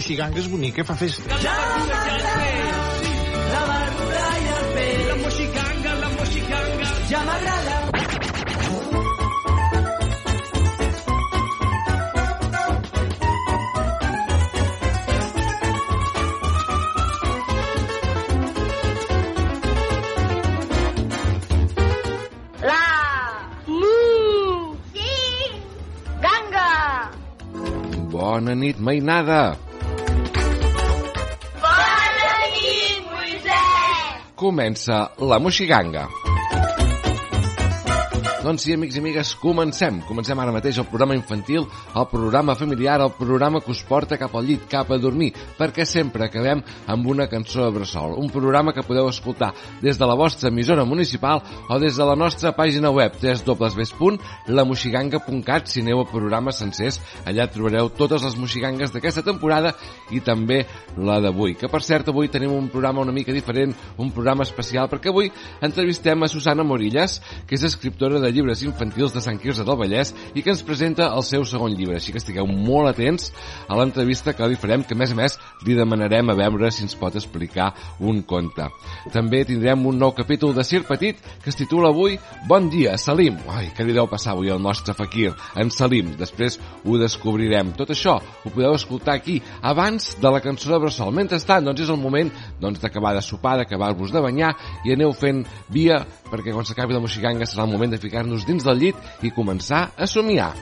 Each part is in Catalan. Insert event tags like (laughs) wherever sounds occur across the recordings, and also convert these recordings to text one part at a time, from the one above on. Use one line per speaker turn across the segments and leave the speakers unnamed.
Moixiganga és bonica, fa festa.
La verdura i el peix. La moixiganga, la moixiganga. Ja m'agrada.
Bona nit, mainada! Comença la Moixiganga. Doncs sí, amics i amigues, comencem. Comencem ara mateix el programa infantil, el programa familiar, el programa que us porta cap al llit, cap a dormir, perquè sempre acabem amb una cançó de bressol. Un programa que podeu escoltar des de la vostra emissora municipal o des de la nostra pàgina web www.lamoxiganga.cat si aneu a programes sencers. Allà trobareu totes les moxigangues d'aquesta temporada i també la d'avui. Que per cert, avui tenim un programa una mica diferent, un programa especial, perquè avui entrevistem a Susana Morillas, que és escriptora de llibres infantils de Sant Quirze del Vallès i que ens presenta el seu segon llibre. Així que estigueu molt atents a l'entrevista que li farem, que a més a més li demanarem a veure si ens pot explicar un conte. També tindrem un nou capítol de Sir Petit que es titula avui Bon dia, Salim. Ai, què li deu passar avui al nostre fakir, en Salim. Després ho descobrirem. Tot això ho podeu escoltar aquí abans de la cançó de Bressol. Mentrestant, doncs és el moment doncs, d'acabar de sopar, d'acabar-vos de banyar i aneu fent via perquè quan s'acabi la moixiganga serà el moment de ficar-nos dins del llit i començar a somiar.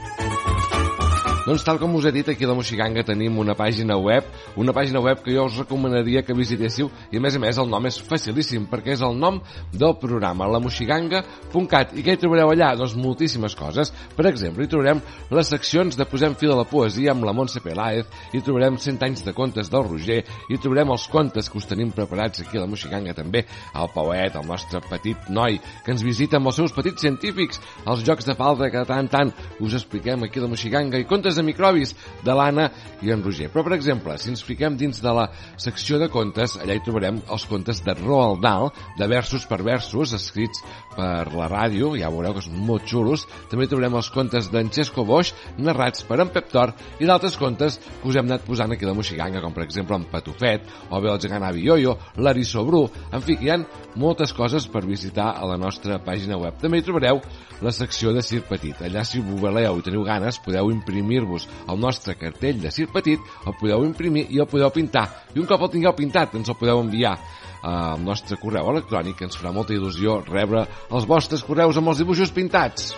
Doncs tal com us he dit, aquí a la Moixiganga tenim una pàgina web, una pàgina web que jo us recomanaria que visitéssiu i a més a més el nom és facilíssim perquè és el nom del programa, lamoxiganga.cat i què hi trobareu allà? Doncs moltíssimes coses. Per exemple, hi trobarem les seccions de Posem fil a la poesia amb la Montse Peláez, hi trobarem 100 anys de contes del Roger, hi trobarem els contes que us tenim preparats aquí a la Moixiganga també, el Pauet, el nostre petit noi que ens visita amb els seus petits científics, els jocs de falta que tant tant us expliquem aquí a la Moixiganga i contes de microbis de l'Anna i en Roger. Però, per exemple, si ens fiquem dins de la secció de contes, allà hi trobarem els contes de Roald Dahl, de versos per versos, escrits per la ràdio, ja veureu que són molt xulos. També trobarem els contes d'en Xesco Boix, narrats per en Pep Tor, i d'altres contes que us hem anat posant aquí a la Moixiganga, com per exemple en Patufet, o bé el gegant Avi Yoyo, l'Arisso Bru, en fi, hi ha moltes coses per visitar a la nostra pàgina web. També hi trobareu la secció de Cir Petit. Allà, si ho voleu i teniu ganes, podeu imprimir-vos el nostre cartell de Cir Petit, el podeu imprimir i el podeu pintar. I un cop el tingueu pintat, ens el podeu enviar al nostre correu electrònic, ens farà molta il·lusió rebre els vostres correus amb els dibuixos pintats.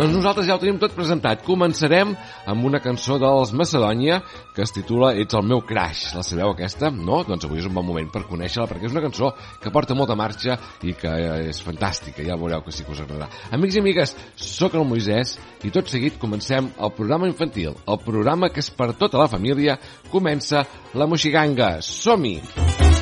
Doncs nosaltres ja ho tenim tot presentat. Començarem amb una cançó dels Macedònia que es titula Ets el meu crash. La sabeu aquesta? No? Doncs avui és un bon moment per conèixer-la perquè és una cançó que porta molta marxa i que és fantàstica. Ja veureu que sí que us agradarà. Amics i amigues, sóc el Moisès i tot seguit comencem el programa infantil. El programa que és per tota la família. Comença la Moixiganga. Som-hi!
M'agafo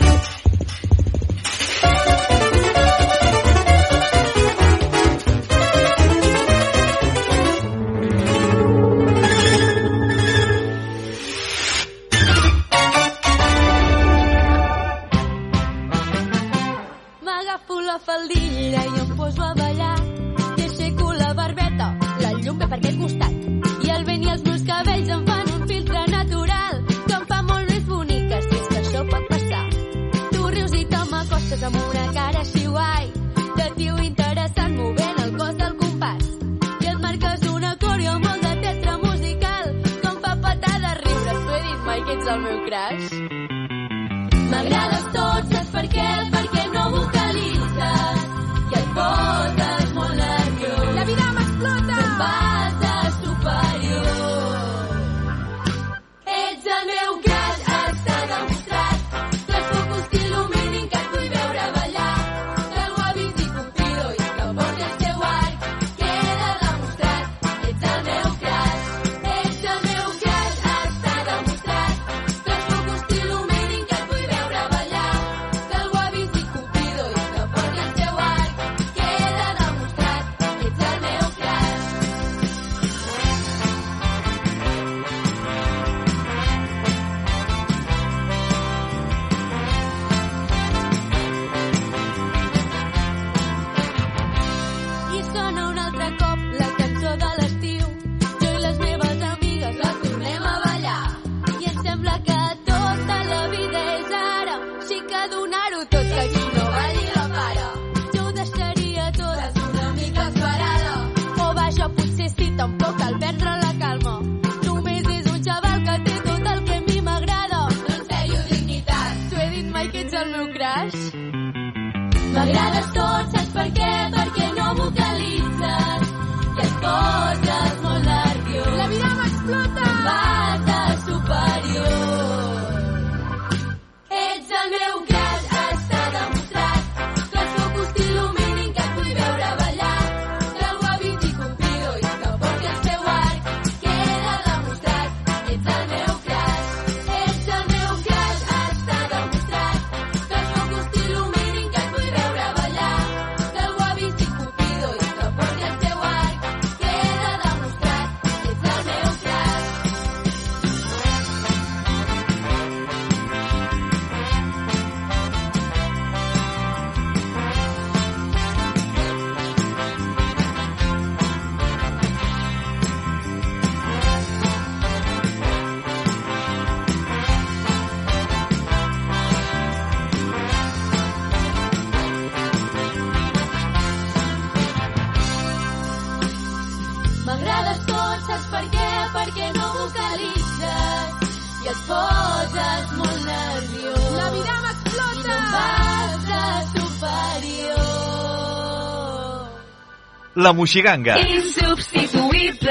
La
Moixiganga.
Insubstituïble,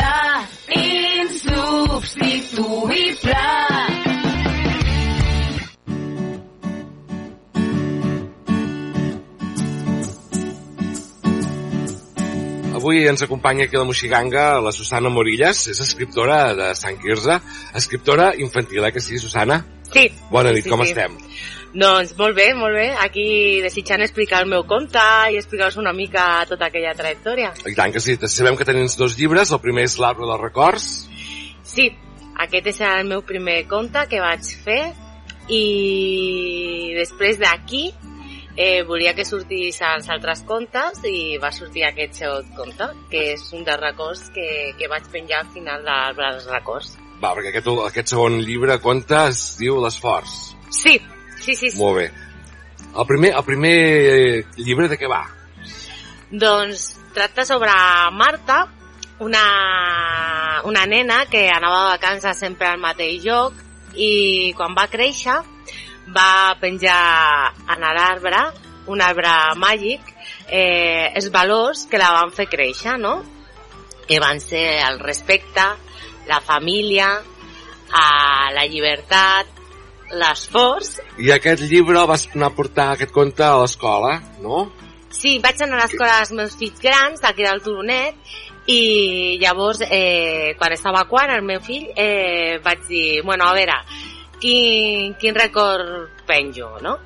insubstituïble.
Avui ens acompanya aquí a la Moixiganga la Susana Morillas, és escriptora de Sant Quirze, escriptora infantil, eh que sí, Susana?
Sí.
Bona nit,
sí,
com
sí.
estem?
Doncs molt bé, molt bé. Aquí desitjant explicar el meu conte i explicar-vos una mica tota aquella trajectòria.
I tant que sí, sabem que tens dos llibres, el primer és l'Arbre dels Records,
Sí, aquest és el meu primer conte que vaig fer i després d'aquí eh, volia que sortís als altres contes i va sortir aquest segon conte, que és un dels records que, que vaig penjar al final d'Arbre dels Records.
va, perquè aquest, aquest segon llibre, conte, es diu L'esforç.
Sí, sí, sí. sí.
Molt bé. El primer, el primer llibre de què va?
Doncs tracta sobre Marta, una, una nena que anava de vacances sempre al mateix lloc i quan va créixer va penjar en l'arbre, un arbre màgic, eh, els valors que la van fer créixer, no? Que van ser el respecte, la família, a la llibertat, l'esforç
I aquest llibre vas anar a portar aquest conte a l'escola, no?
Sí, vaig anar a l'escola dels meus fills grans, d'aquí del Turonet, i llavors, eh, quan estava quan, el meu fill, eh, vaig dir, bueno, a veure, quin, quin record penjo, no?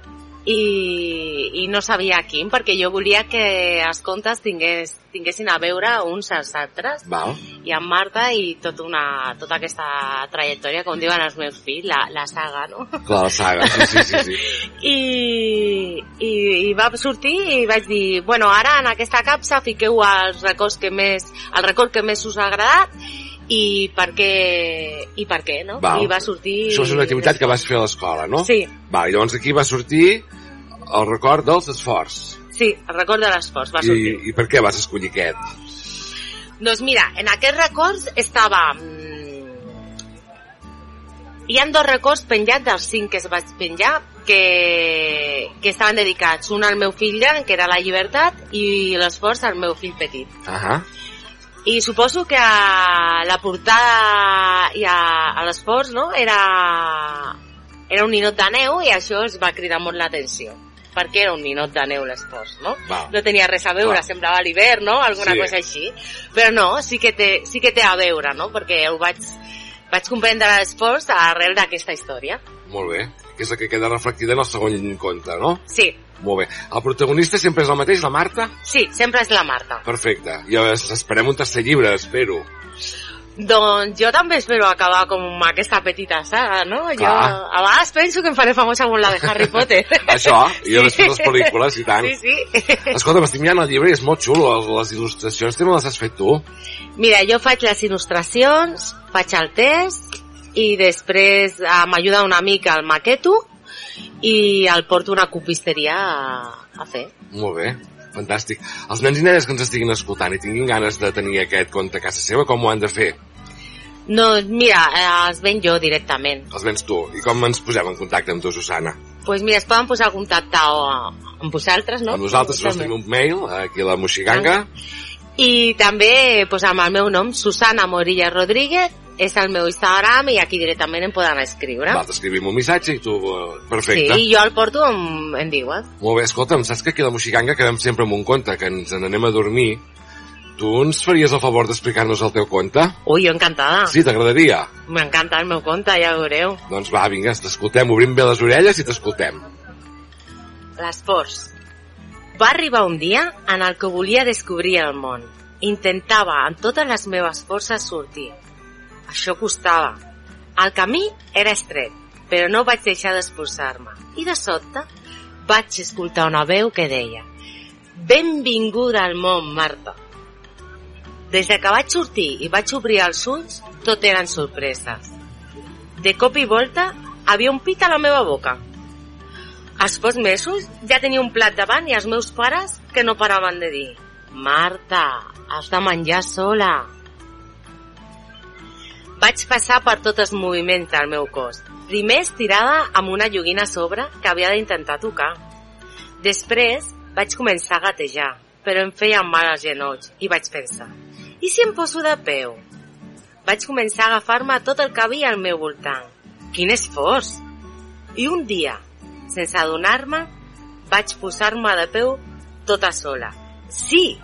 I, i no sabia quin, perquè jo volia que els contes tingués, tinguessin a veure uns als altres,
Val.
i amb Marta i tot una, tota aquesta trajectòria, com diuen els meus fills, la, la saga, no?
Clar, la saga, sí, sí, sí. sí. (laughs)
I, i, i va sortir i vaig dir, bueno, ara en aquesta capsa fiqueu els records que més, el record que més us ha agradat i per què, i per què, no?
Val.
I va sortir...
Això és una activitat que vas fer a l'escola, no?
Sí,
Va, i llavors aquí va sortir el record dels esforç.
sí, el record de l'esforç va
I,
sortir.
I per què vas escollir aquest?
Doncs mira, en aquests records estava... mm, Hi han dos records penjats dels cinc que es vaig penjar que, que estaven dedicats. Un al meu fill gran, que era la llibertat, i l'esforç al meu fill petit.
Ahà.
I suposo que a la portada i a, a l'esforç no? era, era un ninot de neu i això es va cridar molt l'atenció perquè era un ninot de neu l'esforç, no?
Val.
No tenia res a veure,
Clar.
semblava l'hivern, no? Alguna
Sí.
cosa així. Però no, sí que, té, sí que té a veure, no? Perquè ho vaig, vaig comprendre l'esforç arrel d'aquesta història.
Molt bé. Que és el que queda reflectida en el segon conte, no?
Sí,
Molt bé. El protagonista sempre és el mateix, la Marta?
sí, sempre és la Marta.
Perfecte. I es- esperem un tercer llibre, espero.
Doncs jo també espero acabar com aquesta petita saga, no? Jo
Clar.
a vegades penso que em faré famosa amb la de Harry Potter. (laughs)
Això, i després les pel·lícules, i tant.
Sí, sí. (laughs)
Escolta, m'estic mirant el llibre i és molt xulo. Les, il·lustracions també les has fet tu.
Mira, jo faig les il·lustracions, faig el test i després eh, m'ajuda una mica el maqueto i el porto a una copisteria a, a fer.
Molt bé. Fantàstic. Els nens i nenes que ens estiguin escoltant i tinguin ganes de tenir aquest conte a casa seva, com ho han de fer?
No, mira, eh, els ven jo directament.
Els vens tu. I com ens posem en contacte amb tu, Susana?
Doncs pues mira, es poden posar en contacte o amb vosaltres, no?
Amb nosaltres
També.
tenim un mail, aquí a la Moxiganga.
I també pues, amb el meu nom, Susana Morilla Rodríguez, és el meu Instagram i aquí directament em poden escriure.
Va, t'escrivim un missatge i tu... eh, Perfecte.
Sí, jo el porto en, en diuen.
Molt bé, escolta'm, saps que aquí a la Moxiganga quedem sempre amb un conte, que ens n'anem a dormir. Tu ens faries el favor d'explicar-nos el teu conte?
Ui, jo encantada.
Sí, t'agradaria?
M'encanta el meu conte, ja ho veureu.
Doncs va, vinga, t'escoltem, obrim bé les orelles i t'escoltem.
Les pors. Va arribar un dia en el que volia descobrir el món. Intentava amb totes les meves forces sortir. Això costava. El camí era estret, però no vaig deixar d'esforçar-me. I de sobte vaig escoltar una veu que deia Benvinguda al món, Marta. Des de que vaig sortir i vaig obrir els ulls, tot eren sorpreses. De cop i volta, havia un pit a la meva boca. Als pocs mesos ja tenia un plat davant i els meus pares que no paraven de dir Marta, has de menjar sola. Vaig passar per tots els moviments del meu cos. Primer estirada amb una joguina a sobre que havia d'intentar tocar. Després vaig començar a gatejar, però em feien mal als genolls i vaig pensar, i si em poso de peu? Vaig començar a agafar-me tot el que havia al meu voltant. Quin esforç! I un dia, sense adonar-me, vaig posar-me de peu tota sola. Sí,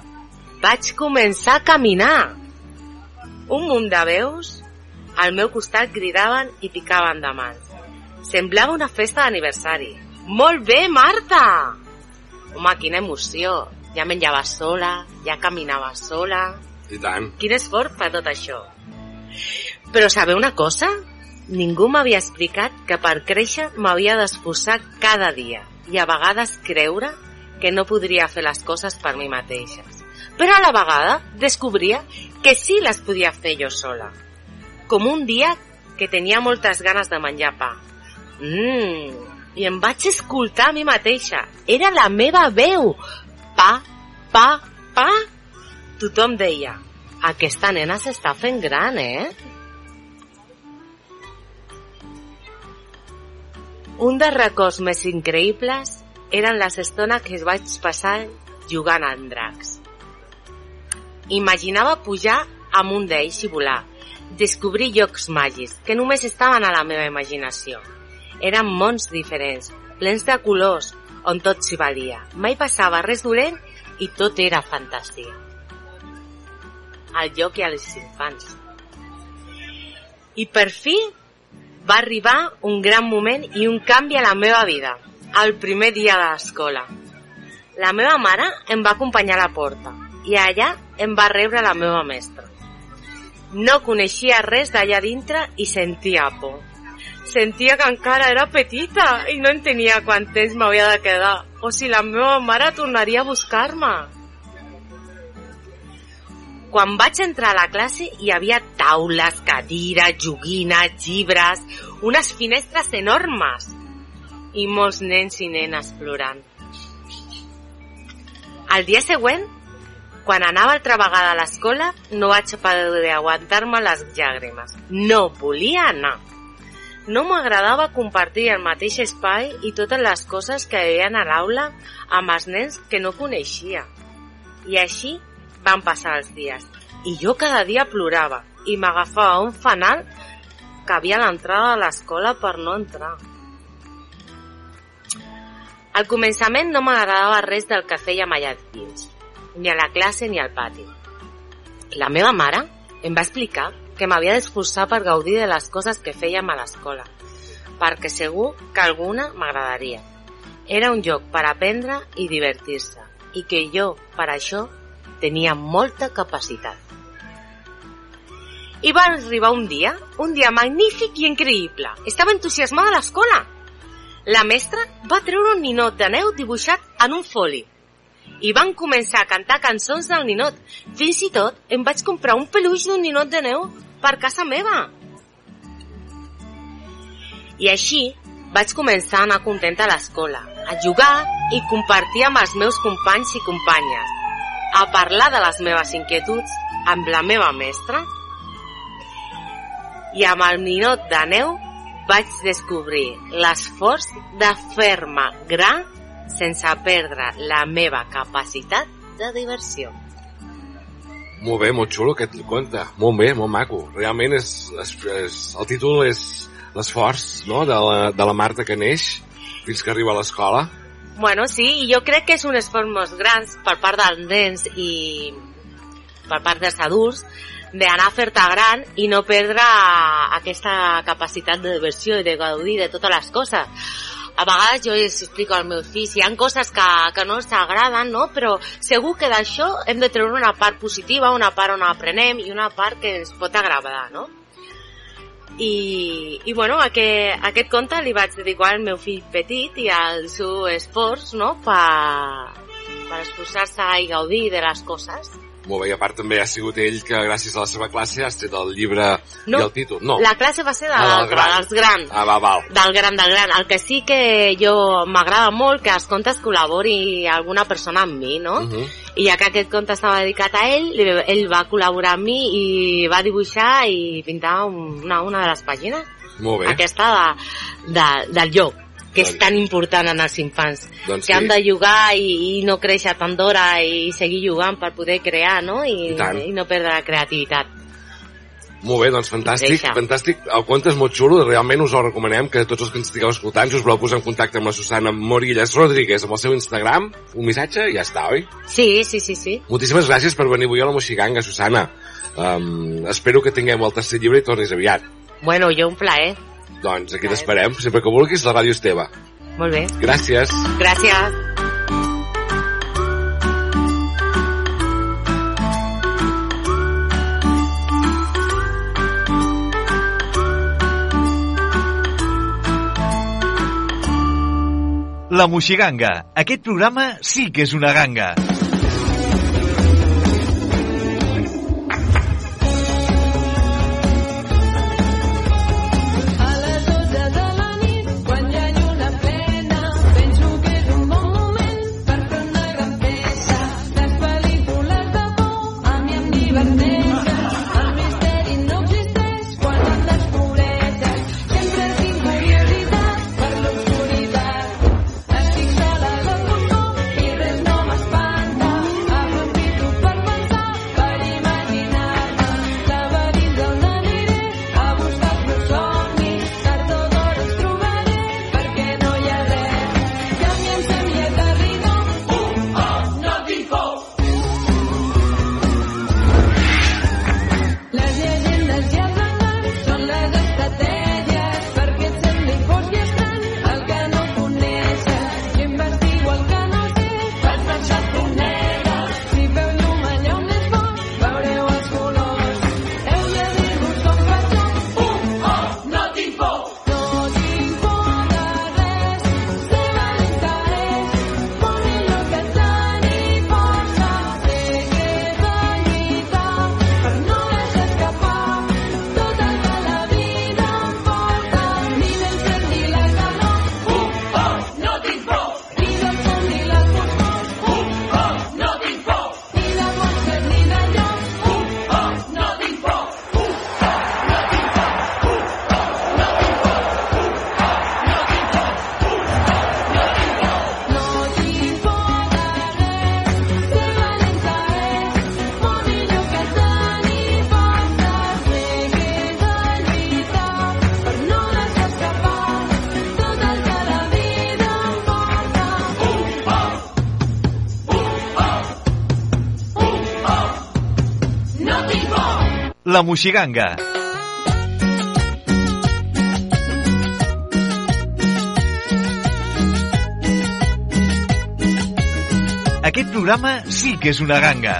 vaig començar a caminar. Un munt de veus al meu costat cridaven i picaven de mans. Semblava una festa d'aniversari. Molt bé, Marta! Home, quina emoció. Ja menjava sola, ja caminava sola.
I tant.
Quin esforç per tot això. Però sabeu una cosa? Ningú m'havia explicat que per créixer m'havia d'esforçar cada dia i a vegades creure que no podria fer les coses per mi mateixes. Però a la vegada descobria que sí les podia fer jo sola. Com un dia que tenia moltes ganes de menjar pa. Mmm, i em vaig escoltar a mi mateixa. Era la meva veu. Pa, pa, pa. Tothom deia, aquesta nena s'està fent gran, eh? Un dels records més increïbles eren les estones que vaig passar jugant amb dracs. Imaginava pujar amb un d'ells i volar, descobrir llocs màgics que només estaven a la meva imaginació. Eren mons diferents, plens de colors, on tot s'hi valia. Mai passava res dolent i tot era fantasia. Al joc i als infants. I per fi va arribar un gran moment i un canvi a la meva vida, el primer dia de l'escola. La meva mare em va acompanyar a la porta i allà em va rebre la meva mestra. No coneixia res d'allà dintre i sentia por. Sentia que encara era petita i no entenia quant temps m'havia de quedar o si la meva mare tornaria a buscar-me. Quan vaig entrar a la classe hi havia taules, cadires, joguines, llibres, unes finestres enormes i molts nens i nenes plorant. El dia següent, quan anava altra vegada a l'escola, no vaig poder aguantar-me les llàgrimes. No volia anar. No m'agradava compartir el mateix espai i totes les coses que veien a l'aula amb els nens que no coneixia. I així van passar els dies. I jo cada dia plorava i m'agafava un fanal que havia a l'entrada de l'escola per no entrar. Al començament no m'agradava res del que fèiem allà dins, ni a la classe ni al pati. La meva mare em va explicar que m'havia d'esforçar per gaudir de les coses que fèiem a l'escola, perquè segur que alguna m'agradaria. Era un joc per aprendre i divertir-se, i que jo, per això, tenia molta capacitat. I va arribar un dia, un dia magnífic i increïble. Estava entusiasmada a l'escola. La mestra va treure un ninot de neu dibuixat en un foli. I van començar a cantar cançons del ninot. Fins i tot em vaig comprar un peluix d'un ninot de neu per casa meva. I així vaig començar a anar contenta a l'escola, a jugar i compartir amb els meus companys i companyes, a parlar de les meves inquietuds amb la meva mestra. i amb el ninot de neu vaig descobrir l'esforç de fer-me gran sense perdre la meva capacitat de diversió.
Molt bé, molt xulo aquest conte. Molt bé, molt maco. Realment és, és, és el títol és l'esforç no? de, la, de la Marta que neix fins que arriba a l'escola.
Bueno, sí, i jo crec que és un esforç molt gran per part dels nens i per part dels adults d'anar a fer-te gran i no perdre aquesta capacitat de diversió i de gaudir de totes les coses. A vegades jo els explico als meus fills, hi ha coses que, que no ens agraden, no? però segur que d'això hem de treure una part positiva, una part on aprenem i una part que ens pot agradar, no? I, i bueno, aquest, aquest conte li vaig dedicar al meu fill petit i al seu esforç no? per, per esforçar-se i gaudir de les coses.
Molt bé, i a part també ha sigut ell que gràcies a la seva classe has tret el llibre
No,
i el títol. No,
La classe va ser de
Ah, del
l'altre,
gran.
dels grans.
Ah, va, val.
Del gran, del gran. El que sí que jo m'agrada molt que els contes col·labori alguna persona amb mi, no?
Uh -huh.
I ja que aquest conte estava dedicat a ell, ell va col·laborar amb mi i va dibuixar i pintar una, una de les pàgines.
Molt bé.
Aquesta de, de, del lloc, que és tan important en els infants.
Doncs
que
sí.
han de jugar i, i no créixer tant d'hora i seguir jugant per poder crear, no? I,
I
i no perdre la creativitat.
Molt bé, doncs fantàstic,
Deixa.
fantàstic. El conte és molt xulo, realment us el recomanem que tots els que ens estigueu escoltant us voleu posar en contacte amb la Susana Morillas Rodríguez amb el seu Instagram, un missatge i ja està, oi?
Sí, sí, sí, sí.
Moltíssimes gràcies per venir avui a la Moxiganga, Susana. Um, espero que tinguem el tercer llibre i tornis aviat.
Bueno, jo un plaer.
Doncs aquí t'esperem, sempre que vulguis, la ràdio és teva.
Molt bé.
Gràcies.
Gràcies.
La Moixiganga. Aquest programa sí que és una ganga.
La
Moixiganga. Aquest programa sí que és una ganga.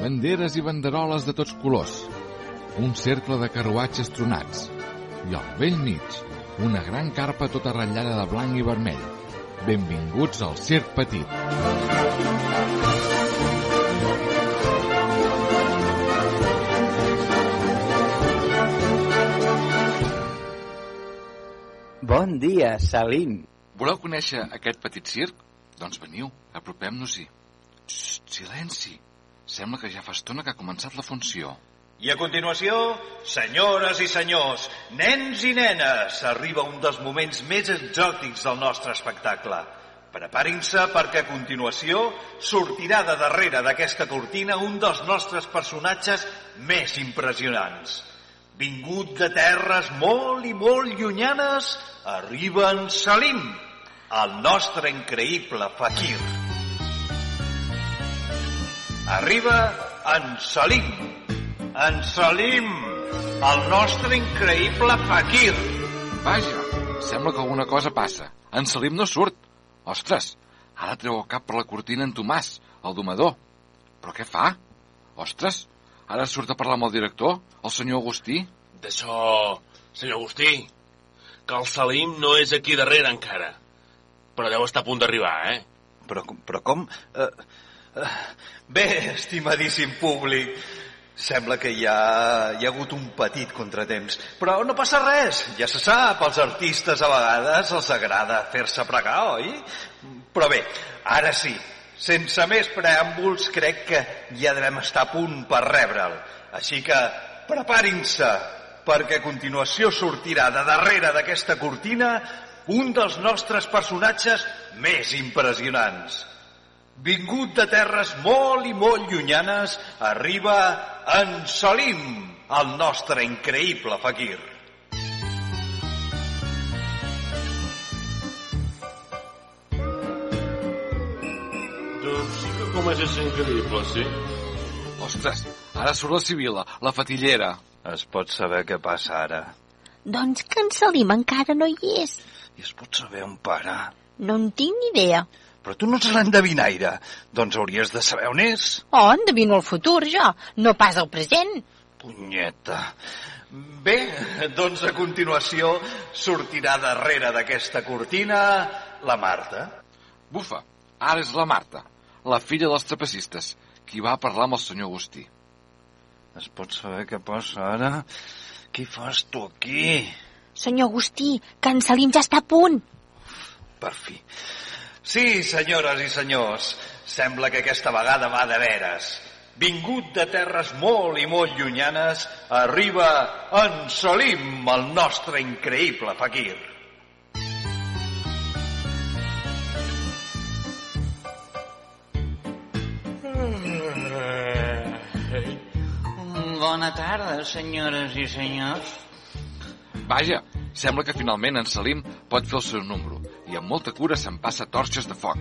Banderes i banderoles de tots colors. Un cercle de carruatges tronats. I al vell mig, una gran carpa tota ratllada de blanc i vermell. Benvinguts al Circ Petit.
Bon dia, Salim.
Voleu conèixer aquest petit circ? Doncs veniu, apropem-nos-hi. Silenci. Sembla que ja fa estona que ha començat la funció.
I a continuació, senyores i senyors, nens i nenes, arriba un dels moments més exòtics del nostre espectacle. Preparin-se perquè a continuació sortirà de darrere d'aquesta cortina un dels nostres personatges més impressionants. Vingut de terres molt i molt llunyanes, arriba en Salim, el nostre increïble fakir. Arriba en Salim, en Salim, el nostre increïble fakir.
Vaja, sembla que alguna cosa passa. En Salim no surt. Ostres, ara treu el cap per la cortina en Tomàs, el domador. Però què fa? Ostres, ara surt a parlar amb el director, el senyor Agustí.
D'això, senyor Agustí, que el Salim no és aquí darrere encara. Però deu estar a punt d'arribar, eh?
Però, però com... Uh, uh, bé, estimadíssim públic, sembla que hi ha, hi ha hagut un petit contratemps. Però no passa res, ja se sap, als artistes a vegades els agrada fer-se pregar, oi? Però bé, ara sí, sense més preàmbuls, crec que ja devem estar a punt per rebre'l. Així que preparin-se, perquè a continuació sortirà de darrere d'aquesta cortina un dels nostres personatges més impressionants. Vingut de terres molt i molt llunyanes, arriba en Salim, el nostre increïble fakir.
Doncs sí que increïble, sí?
Ostres, ara surt la Sibila, la fatillera.
Es pot saber què passa ara.
Doncs que en Salim encara no hi és.
I es pot saber on para.
No en tinc ni idea.
Però tu no ets l'endevinaire. Doncs hauries de saber on és.
Oh, endevino el futur, jo, no pas el present.
Punyeta. Bé, doncs a continuació sortirà darrere d'aquesta cortina la Marta.
Bufa, ara és la Marta, la filla dels trapecistes, qui va parlar amb el senyor Agustí.
Es pot saber què passa ara? Què fas tu aquí?
Senyor Agustí, que en Salim ja està a punt.
Per fi. Sí, senyores i senyors, sembla que aquesta vegada va de veres. Vingut de terres molt i molt llunyanes, arriba en Salim, el nostre increïble fakir.
Bona tarda, senyores i senyors.
Vaja, sembla que finalment en Salim pot fer el seu número i amb molta cura se'n passa torxes de foc,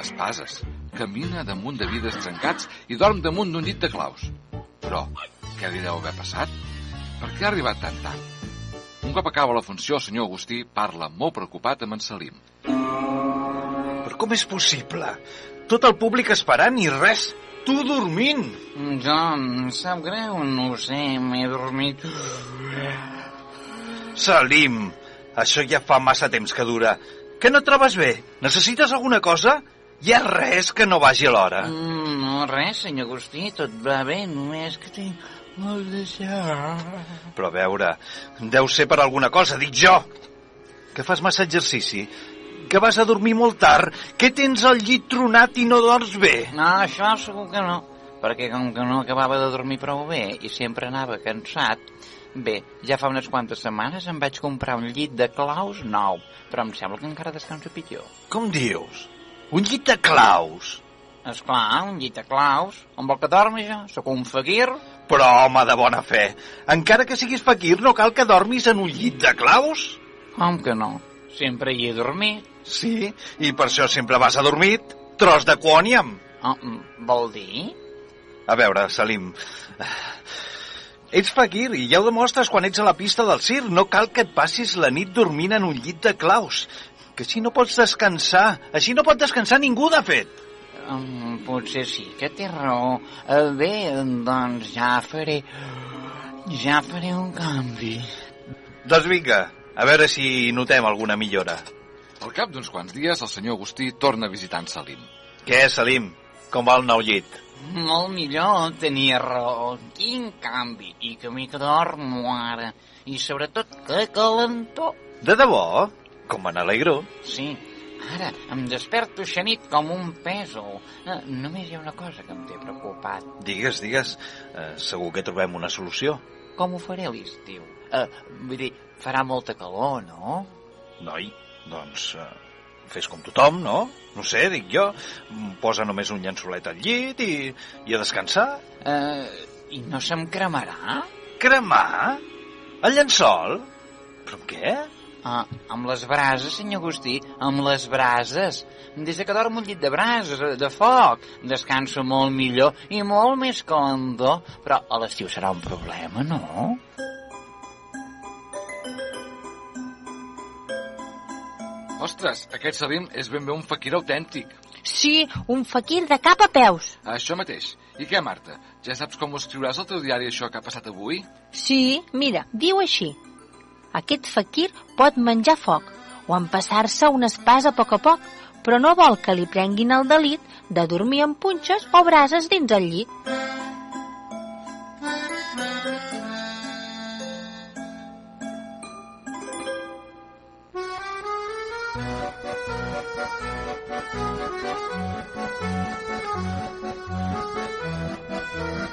espases, camina damunt de vidres trencats i dorm damunt d'un llit de claus. Però, què li deu haver passat? Per què ha arribat tan tard? Un cop acaba la funció, el senyor Agustí parla molt preocupat amb en Salim.
Però com és possible? Tot el públic esperant i res, tu dormint.
John, em sap greu, no ho sé, m'he dormit.
Salim, això ja fa massa temps que dura. Que no et trobes bé? Necessites alguna cosa? Hi ha res que no vagi a l'hora.
Mm, no, res, senyor Agustí, tot va bé, només que tinc molt de son.
Però a veure, deu ser per alguna cosa, dic jo. Que fas massa exercici, que vas a dormir molt tard, que tens el llit tronat i no dorms bé.
No, això segur que no, perquè com que no acabava de dormir prou bé i sempre anava cansat, bé, ja fa unes quantes setmanes em vaig comprar un llit de claus nou, però em sembla que encara descansa pitjor.
Com dius? Un llit de claus?
Esclar, un llit de claus. On vol que dormi jo? Sóc un fakir.
Però, home, de bona fe, encara que siguis fakir no cal que dormis en un llit de claus?
Com que no? Sempre hi he dormit.
Sí, i per això sempre vas adormit. Tros de quòniam.
Oh, vol dir?
A veure, Salim... Ets fakir i ja ho demostres quan ets a la pista del circ. No cal que et passis la nit dormint en un llit de claus. Que així no pots descansar. Així no pot descansar ningú, de fet.
Um, potser sí que té raó. Uh, bé, doncs ja faré... Ja faré un canvi.
Doncs vinga, a veure si notem alguna millora.
Al cap d'uns quants dies, el senyor Agustí torna a visitar en Salim.
Què, Salim? Com va el nou llit?
Molt millor, tenia raó. Quin canvi. I que que dormo ara. I sobretot que calentor.
De debò? Com me n'alegro.
Sí, ara em desperto xanit com un pèsol. Eh, només hi ha una cosa que em té preocupat.
Digues, digues, eh, segur que trobem una solució.
Com ho faré l'estiu? Eh, vull dir, farà molta calor, no?
Noi, doncs eh, fes com tothom, no? No sé, dic jo. Posa només un llençolet al llit i, i a descansar.
Eh, I no se'm cremarà?
Cremar? El llençol? Però amb què?
Ah, amb les brases, senyor Agustí, amb les brases. Des de que dormo al llit de brases, de foc, descanso molt millor i molt més condo. Però a l'estiu serà un problema, no?
Ostres, aquest Salim és ben bé un faquir autèntic.
Sí, un faquir de cap a peus.
Això mateix. I què, Marta? Ja saps com ho escriuràs al teu diari això que ha passat avui?
Sí, mira, diu així. Aquest faquir pot menjar foc o empassar-se un espàs a poc a poc, però no vol que li prenguin el delit de dormir amb punxes o brases dins el llit.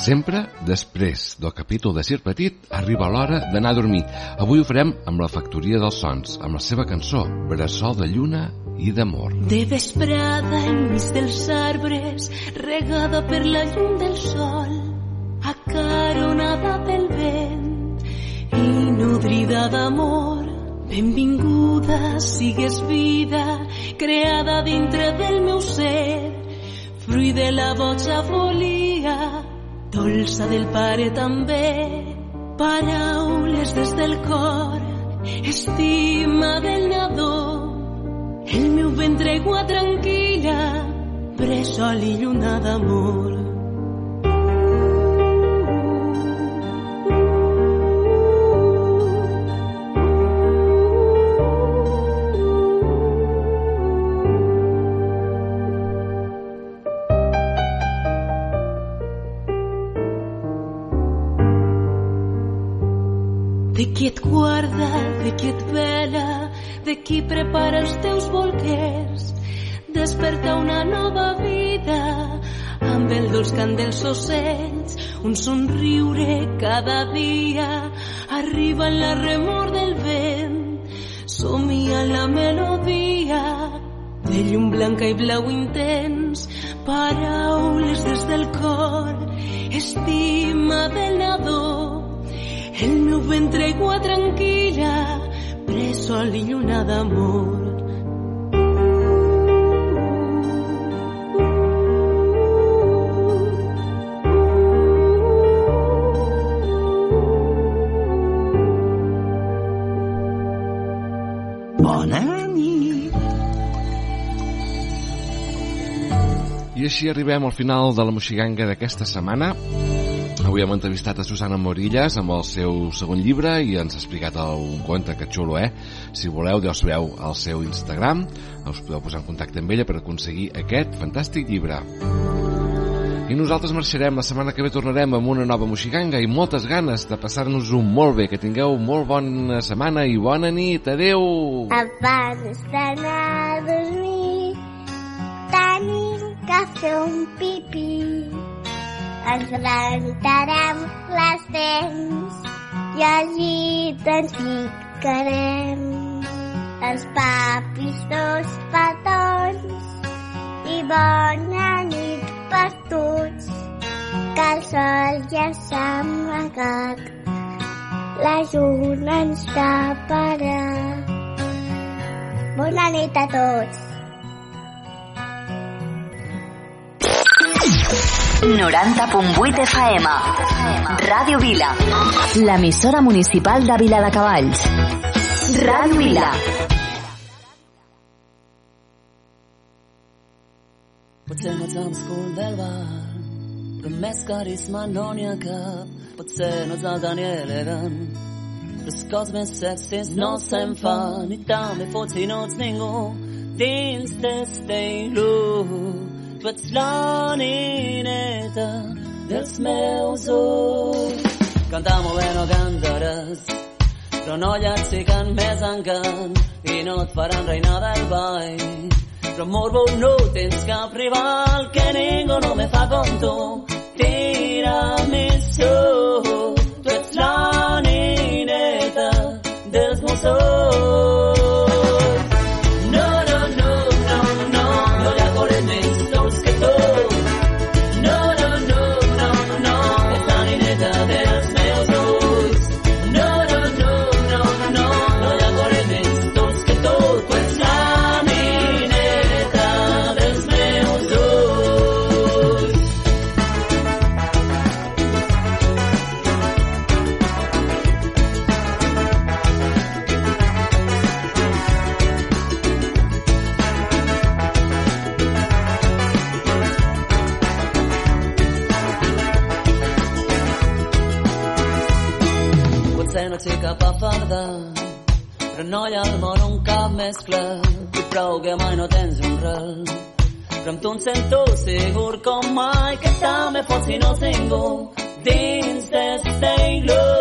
Sempre després del capítol de Circ Petit arriba l'hora d'anar a dormir. Avui ho farem amb la Factoria dels Sons, amb la seva cançó Bressol de Lluna i d'Amor.
De vesprada enmig dels arbres, regada per la llum del sol, acaronada pel vent i nodrida d'amor. Benvinguda sigues vida, creada dintre del meu ser, fruit de la boja volia, dolça del pare també, paraules des del cor, estima del nadó, el meu ventre aigua tranquil·la, bressol i lluna d'amor. De qui et guarda, de qui et vela, de qui prepara els teus bolquers. Desperta una nova vida amb el dolç cant dels ocells, un somriure cada dia, arriba en la remor del vent, somia la melodia. De llum blanca i blau intens, paraules des del cor, estima del nadó, el meu ventre aigua tranquil·la, bressol i lluna d'amor.
Bona nit.
I així arribem al final de la moxiganga d'aquesta setmana. Avui hem entrevistat a Susana Morillas amb el seu segon llibre i ens ha explicat un conte que xulo, eh? Si voleu, ja us veu al seu Instagram, us podeu posar en contacte amb ella per aconseguir aquest fantàstic llibre. I nosaltres marxarem, la setmana que ve tornarem amb una nova moxiganga i moltes ganes de passar-nos-ho molt bé, que tingueu molt bona setmana i bona nit, adeu!
Abans d'anar a dormir tenim que fer un pipí. Ens rentarem les dents i al llit ens ficarem els papis dos petons i bona nit per tots que el sol ja s'ha amagat la lluna ens taparà. Bona nit a tots
90.8 FM. Ràdio Vila. L'emissora municipal de Vila de Cavalls. Ràdio Vila.
Potser no ets a l'escul del bar, però més carisma no n'hi ha cap. Potser no ets el Daniel elegant, però les coses més sexis no se'n fan. I també fots si no ets ningú dins d'este il·lu. Tu ets la nineta dels meus ulls. Cantar molt bé no cantaràs, però no llanciquen més encant i no et faran reina del ball. Però morbo no tens cap rival que ningú no me fa com tu. Tiramisú, tu ets la nineta dels meus ulls. Ha al món un cap més clar. I prou que mai no tens un ral. Però amb tu em sento segur com mai que també fots si no ningú dins d'este iglú.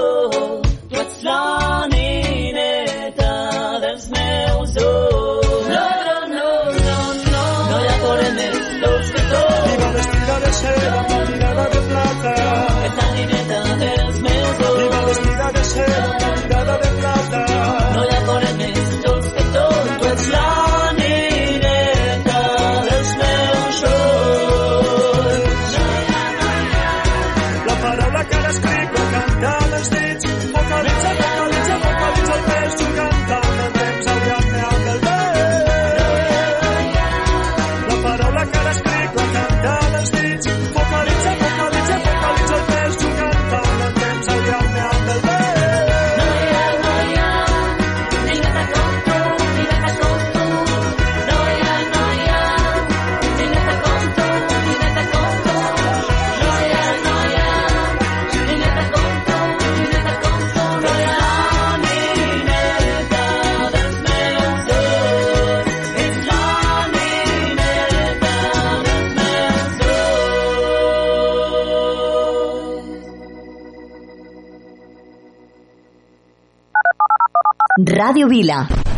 Radio Vila.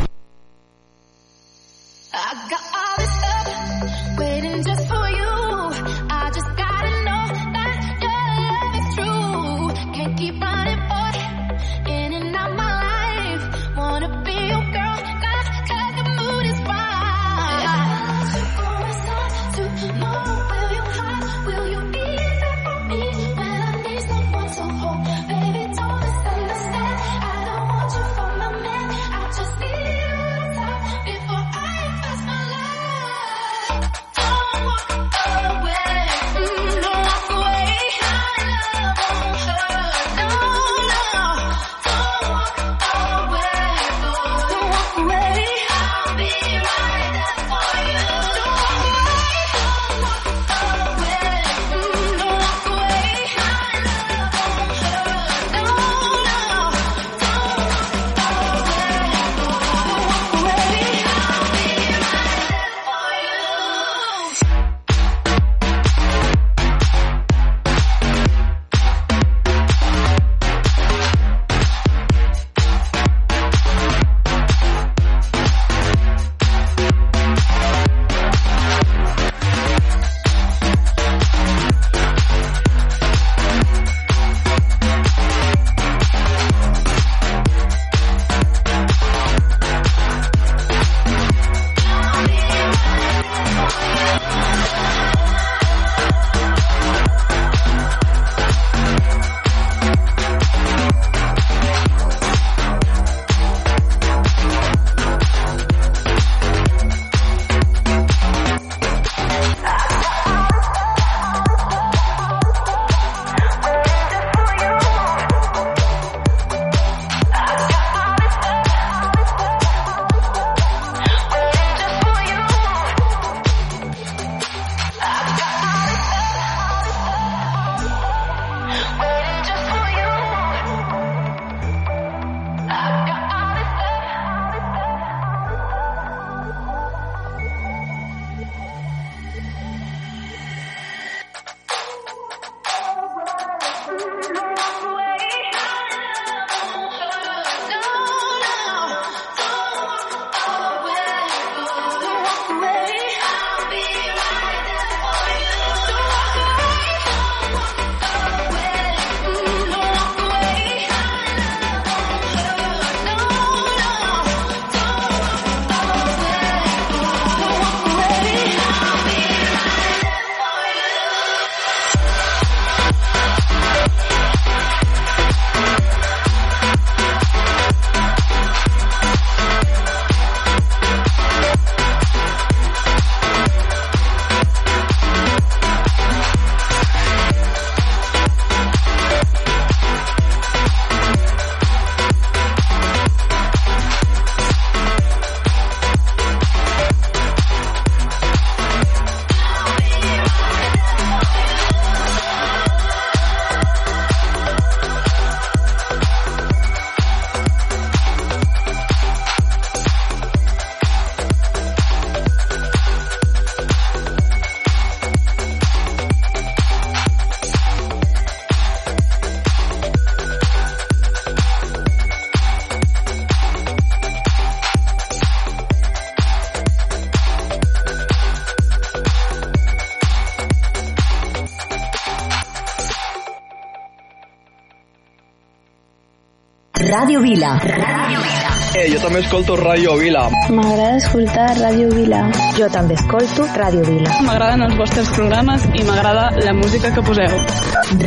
Ràdio Vila. Ràdio Vila.
Eh, jo també escolto Ràdio Vila.
M'agrada escoltar Ràdio Vila.
Jo també escolto Ràdio Vila.
M'agraden els vostres programes i m'agrada la música que poseu.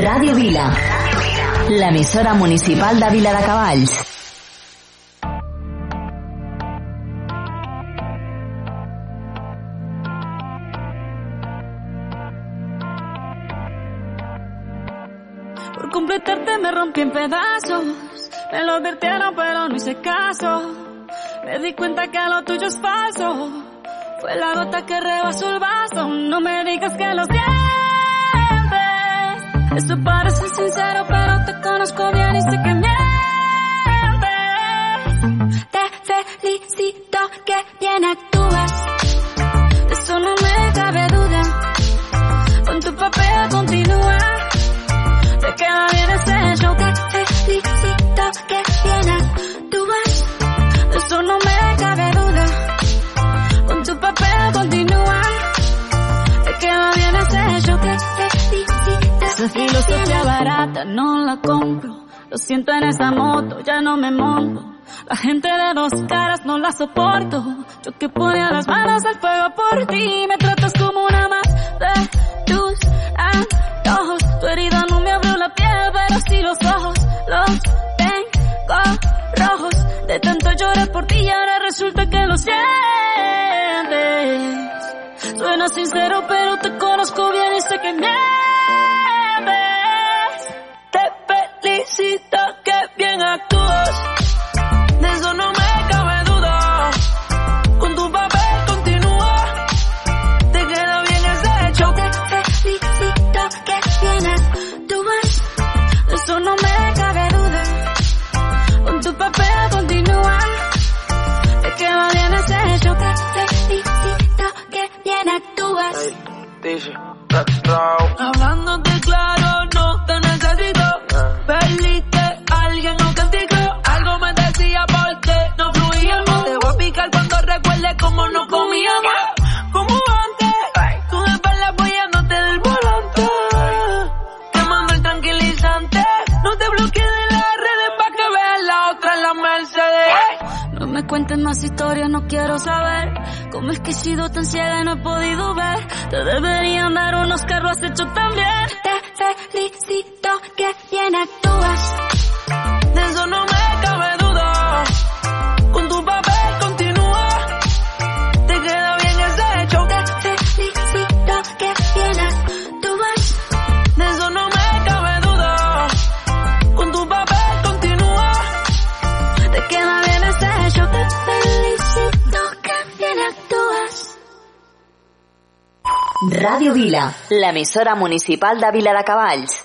Ràdio Vila. L'emissora municipal de Vila de Cavalls.
Por completarte me rompí en pedazos. Me lo advirtieron pero no hice caso. Me di cuenta que lo tuyo es falso. Fue la gota que rebasó el vaso. No me digas que lo sientes. Eso parece sincero pero te conozco bien y sé que mientes. Te felicito que bien actúas. No la compro Lo siento en esa moto, ya no me monto la gente de dos caras no la soporto. Yo que ponía las manos al fuego por ti. Me tratas como una más de tus antojos. Tu herida no me abrió la piel, pero sí los ojos. Los tengo rojos. De tanto llorar por ti y ahora resulta que lo sientes. Suena sincero, pero te conozco bien y sé que mientes. Actúas. De eso no me cabe duda. Con tu papel continúa. Te queda bien ese hecho. Te felicito que bien actúas. De eso no me cabe duda. Con tu papel continúa. Te queda bien ese hecho. Te felicito que bien actúas. Hablándote claro, cómo no comíamos. Como antes, tú de espalda apoyándote del volante. Quemando el tranquilizante. No te bloquees de las redes pa' que veas la otra en la Mercedes. No me cuentes más historias, no quiero saber cómo es que he sido tan ciega y no he podido ver. Te deberían dar unos carros has hecho también. Te felicito que bien actúas.
Ràdio Vila, l'emissora municipal de Vila de Cavalls.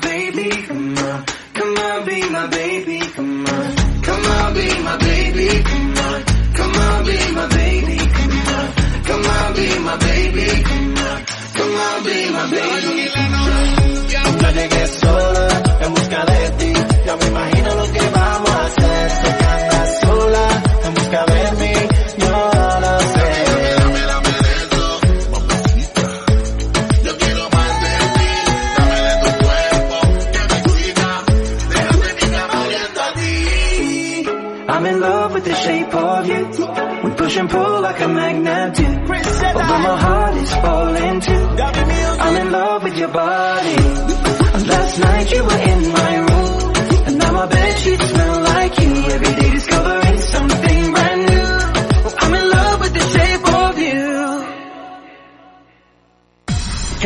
baby.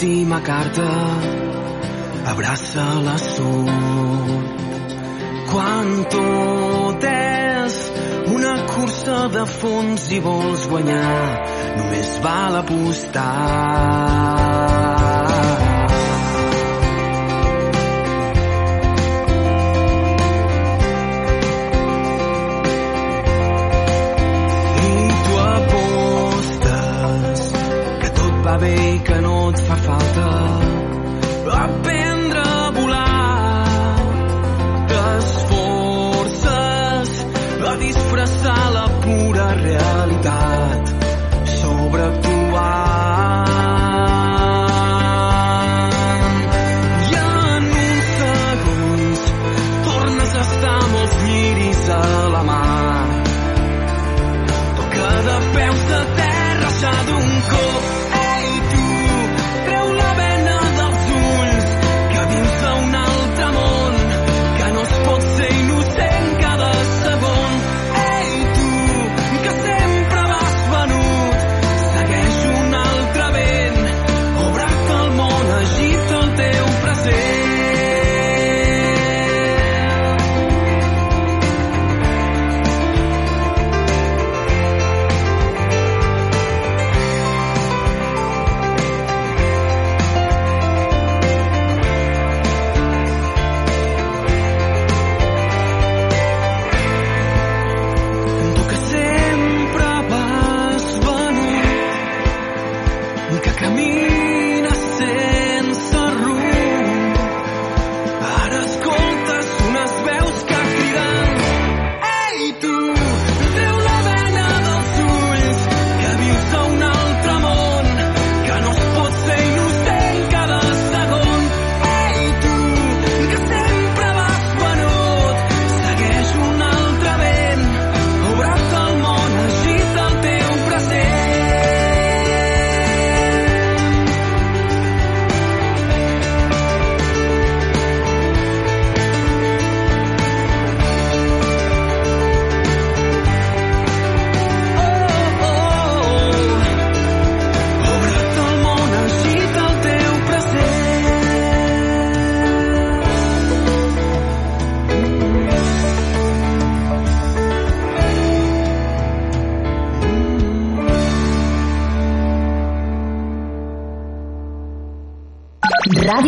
última carta. Abraça la sort quan tot és una cursa de fons i vols guanyar. Només val apostar. no et fa falta. La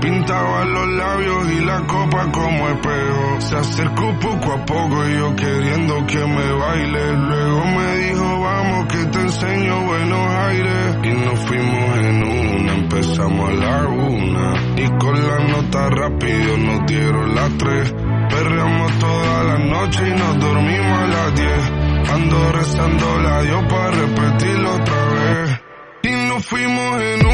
pintaba los labios y la copa como espejo. Se acercó poco a poco y yo queriendo que me baile. Luego me dijo, vamos que te enseño buenos aires. Y nos fuimos en una, empezamos a la una. Y con la nota rápido nos dieron las tres. Perreamos toda la noche y nos dormimos a las diez. Ando rezando la yo para repetirlo otra vez. Y nos fuimos en una.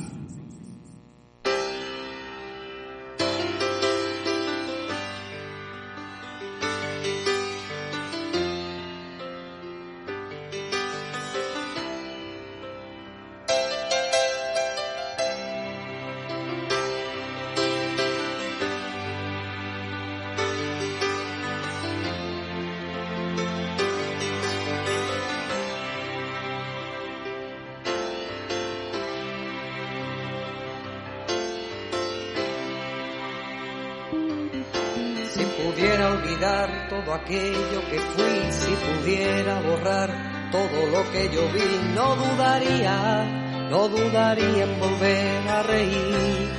Aquello que fui, si pudiera borrar todo lo que yo vi, no dudaría, no dudaría en volver a reír.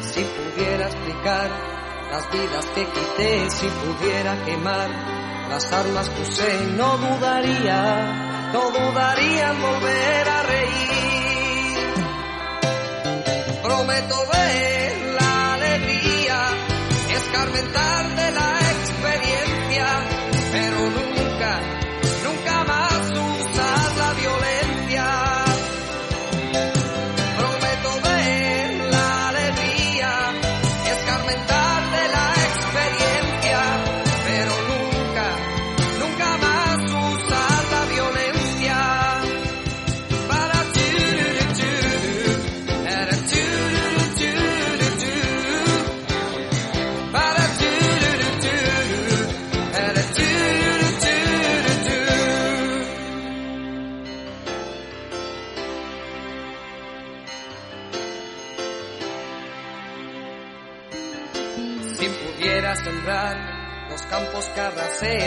Si pudiera explicar las vidas que quité, si pudiera quemar las armas que usé, no dudaría, no dudaría en volver a reír. Prometo ver escarmentar de la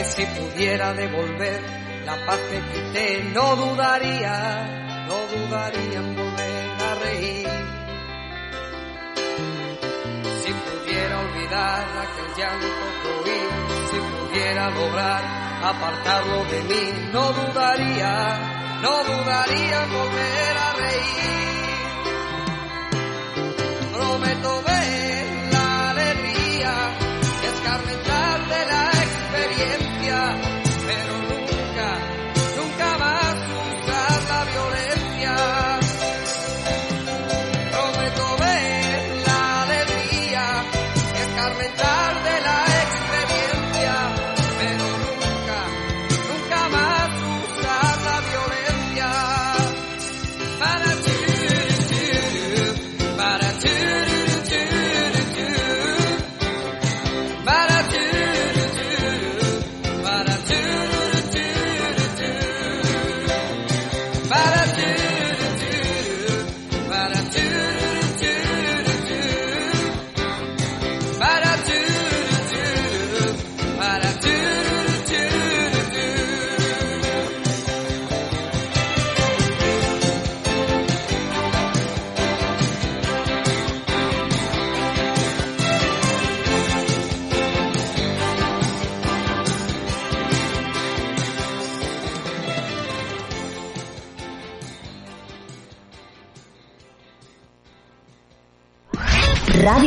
si pudiera devolver la paz que quité, no dudaría, no dudaría en volver a reír. Si pudiera olvidar aquel llanto que oí, si pudiera lograr apartarlo de mí, no dudaría, no dudaría en volver a reír. Prometo ver la alegría, escarmentar de la experiencia, Yeah.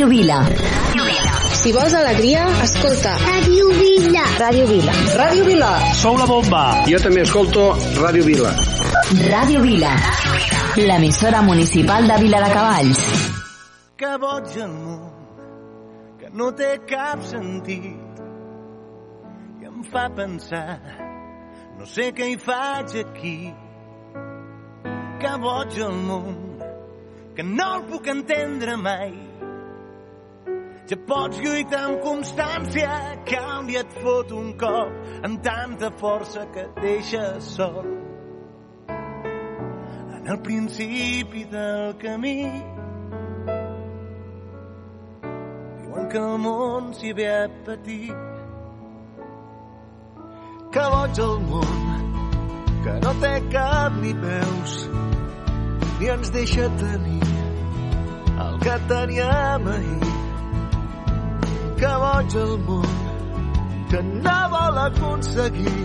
Ràdio Vila.
Si vols alegria, escolta.
Ràdio Vila. Ràdio Vila.
Ràdio Vila.
Sou la bomba.
Jo també escolto Ràdio Vila.
Ràdio Vila. L'emissora municipal de Vila de Cavalls.
Que boig el món, que no té cap sentit i em fa pensar, no sé què hi faig aquí. Que boig el món, que no el puc entendre mai. Ja pots lluitar amb constància, dia et fot un cop amb tanta força que et deixa sol. En el principi del camí diuen que el món s'hi ve a patir. Que boig el món, que no té cap ni peus, ni ens deixa tenir el que teníem ahir. Que boig el món, que no vol aconseguir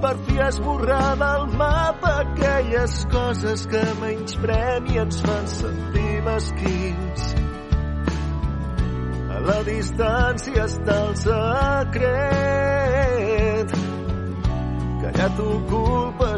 per fi esborrar del mapa aquelles coses que menysprem i ens fan sentir mesquins. A la distància està el secret que ja t'ocupa